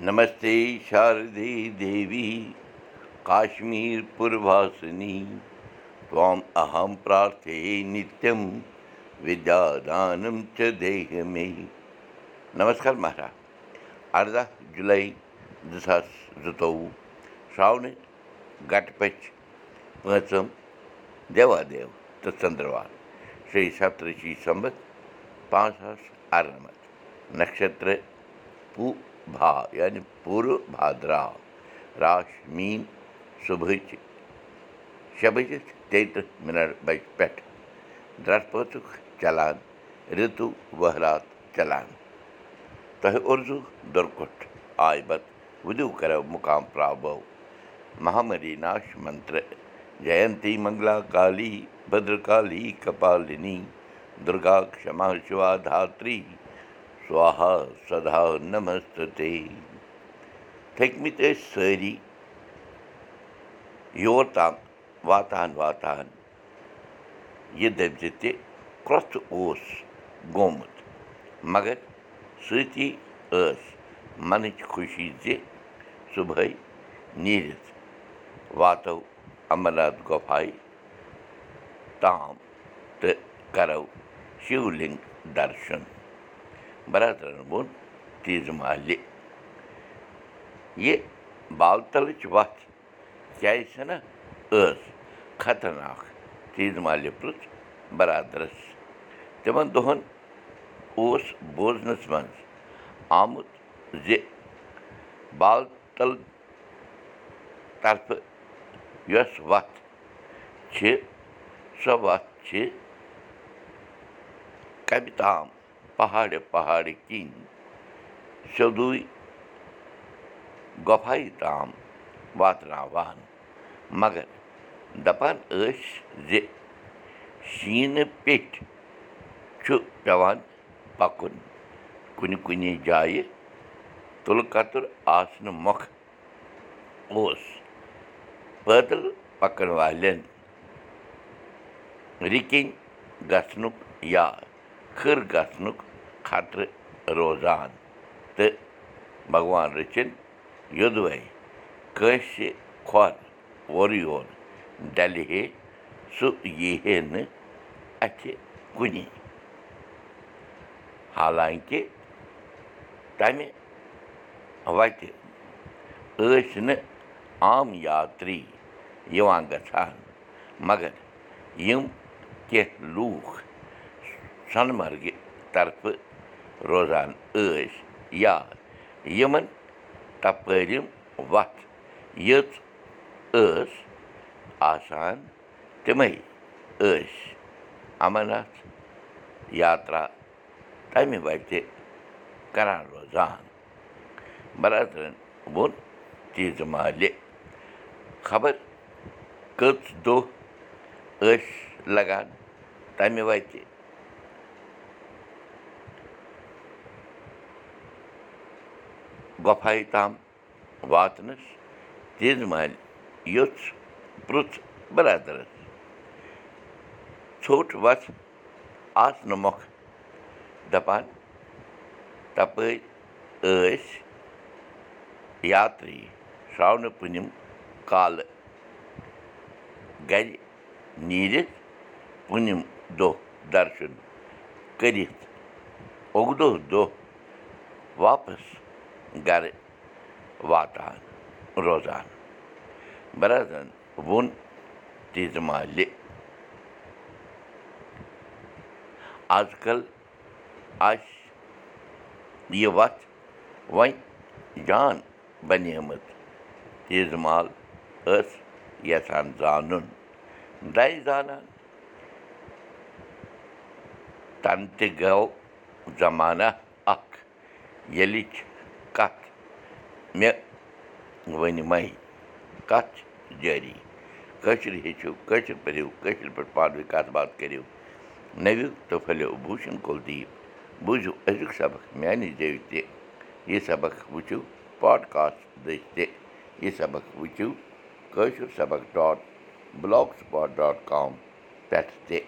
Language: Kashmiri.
नमस्ते शारदे देवी काश्मीरपुरवासिनी त्वाम् अहं प्रार्थये नित्यं विद्यादानं च देह मे नमस्कार महाराज। अर्धा जुलै दशासृतौ श्रावणे घाटपच पंचम देवादेव तत्चंद्रवान श्री सप्तषि संवत पाँच हजार आरम्भ। नक्षत्र पू یعنی پوٗرٕ بھادرا راش میٖن صُبحٕچ شےٚ بَجِتھ تیٚیہِ تٕرٛہ مِنٹ پٮ۪ٹھ پٲژُک چلان رِتُو ؤہرات چلان تۄہہِ اُردو دُرکُٹھ آیہِ بت وُدِو کَرو مُقام پرٛابو مہامری ناش سوہا سدا نمستے تھٔکمٕتۍ ٲسۍ سٲری یور تام واتان واتان یہِ دٔپزِ تہِ کرٛۄژھ اوس گوٚمُت مگر سۭتی ٲس منٕچ خوشی زِ صُبحٲے نیٖرِتھ واتو اَمرناتھ گۄپھایہِ تام تہٕ کَرو شِولِنٛگ دَرشَن برادرَن ووٚن تیٖژٕ محلہِ یہِ بالتلٕچ وَتھ کیٛازِ چھَنا ٲس خطرناک تیٖژٕ محلہِ پرٛژھ بَرادَرَس تِمَن دۄہَن اوس بوزنَس منٛز آمُت زِ بالتل طرفہٕ یۄس وَتھ چھِ سۄ وَتھ چھِ کَمہِ تام پہاڑِ پہاڑِ کِنۍ سیوٚدُے گۄپھایہِ تام واتناوان مگر دَپان ٲسۍ زِ شیٖنہٕ پیٚٹھۍ چھُ پٮ۪وان پَکُن کُنہِ کُنہِ جایہِ تُلہٕ کَتُر آسنہٕ مۄکھٕ اوس پٲدٕل پَکَن والٮ۪ن رِکِنۍ گژھنُک یا کھٕر گژھنُک خطرٕ روزان تہٕ بھگوان رٔچھِنۍ یوٚدوَے کٲنٛسہِ کھۄر اورٕ یور ڈَلہِ ہے سُہ یی ہے نہٕ اَتھِ کُنی حالانٛکہِ تَمہِ وَتہِ ٲسۍ نہٕ عام یاترٛی یِوان گژھان مگر یِم کیٚنٛہہ لوٗکھ سۄنہٕ مَرگہِ طرفہٕ روزان ٲسۍ یا یِمَن تَپٲرِم وَتھ یٔژ ٲس آسان تِمَے ٲسۍ اَمرناتھ یاترا تَمہِ وَتہِ کَران روزان برادرَن ووٚن تیٖژٕ مالہِ خبر کٔژ دۄہ ٲسۍ لَگان تَمہِ وَتہِ گۄپھایہِ تام واتنَس تیزٕ محلہِ یوٚژھ پرٛژھ بَرادَرَس ژھوٚٹ وَتھ آسنہٕ مۄکھٕ دَپان تَپٲرۍ ٲسۍ یاترٛی شرٛاونہٕ پُنِم کالہٕ گَرِ نیٖرِتھ پوٗنِم دۄہ دَرشَن کٔرِتھ اَکہٕ دۄہ دۄہ واپَس گَرٕ واتان روزان۔ برادرَن ووٚن تیٖژٕ محلہِ آز کَل آسہِ یہِ وَتھ وۄنۍ جان بَنیمٕژ۔ تیٖژٕ مال ٲس یَژھان زانُن۔ دَزِ زانان۔ تَنہٕ تہِ گوٚو زمانہ اَکھ ییٚلِچ کَتھ مےٚ ؤنۍ مَے کَتھ چھِ جٲری کٲشِر ہیٚچھِو کٲشِر پٔرِو کٲشِر پٲٹھۍ پانہٕ ؤنۍ کَتھ باتھ کٔرِو نٔوِو تہٕ پھٔلِو بوٗشَن کُلدیٖپ بوٗزِو أزیُک سبق میٛانہِ زیٚوِ تہِ یہِ سبق وٕچھِو پاڈکاسٹ دٔسۍ تہِ یہِ سبق وٕچھِو کٲشُر سبق dot blogspot dot com پٮ۪ٹھ تہِ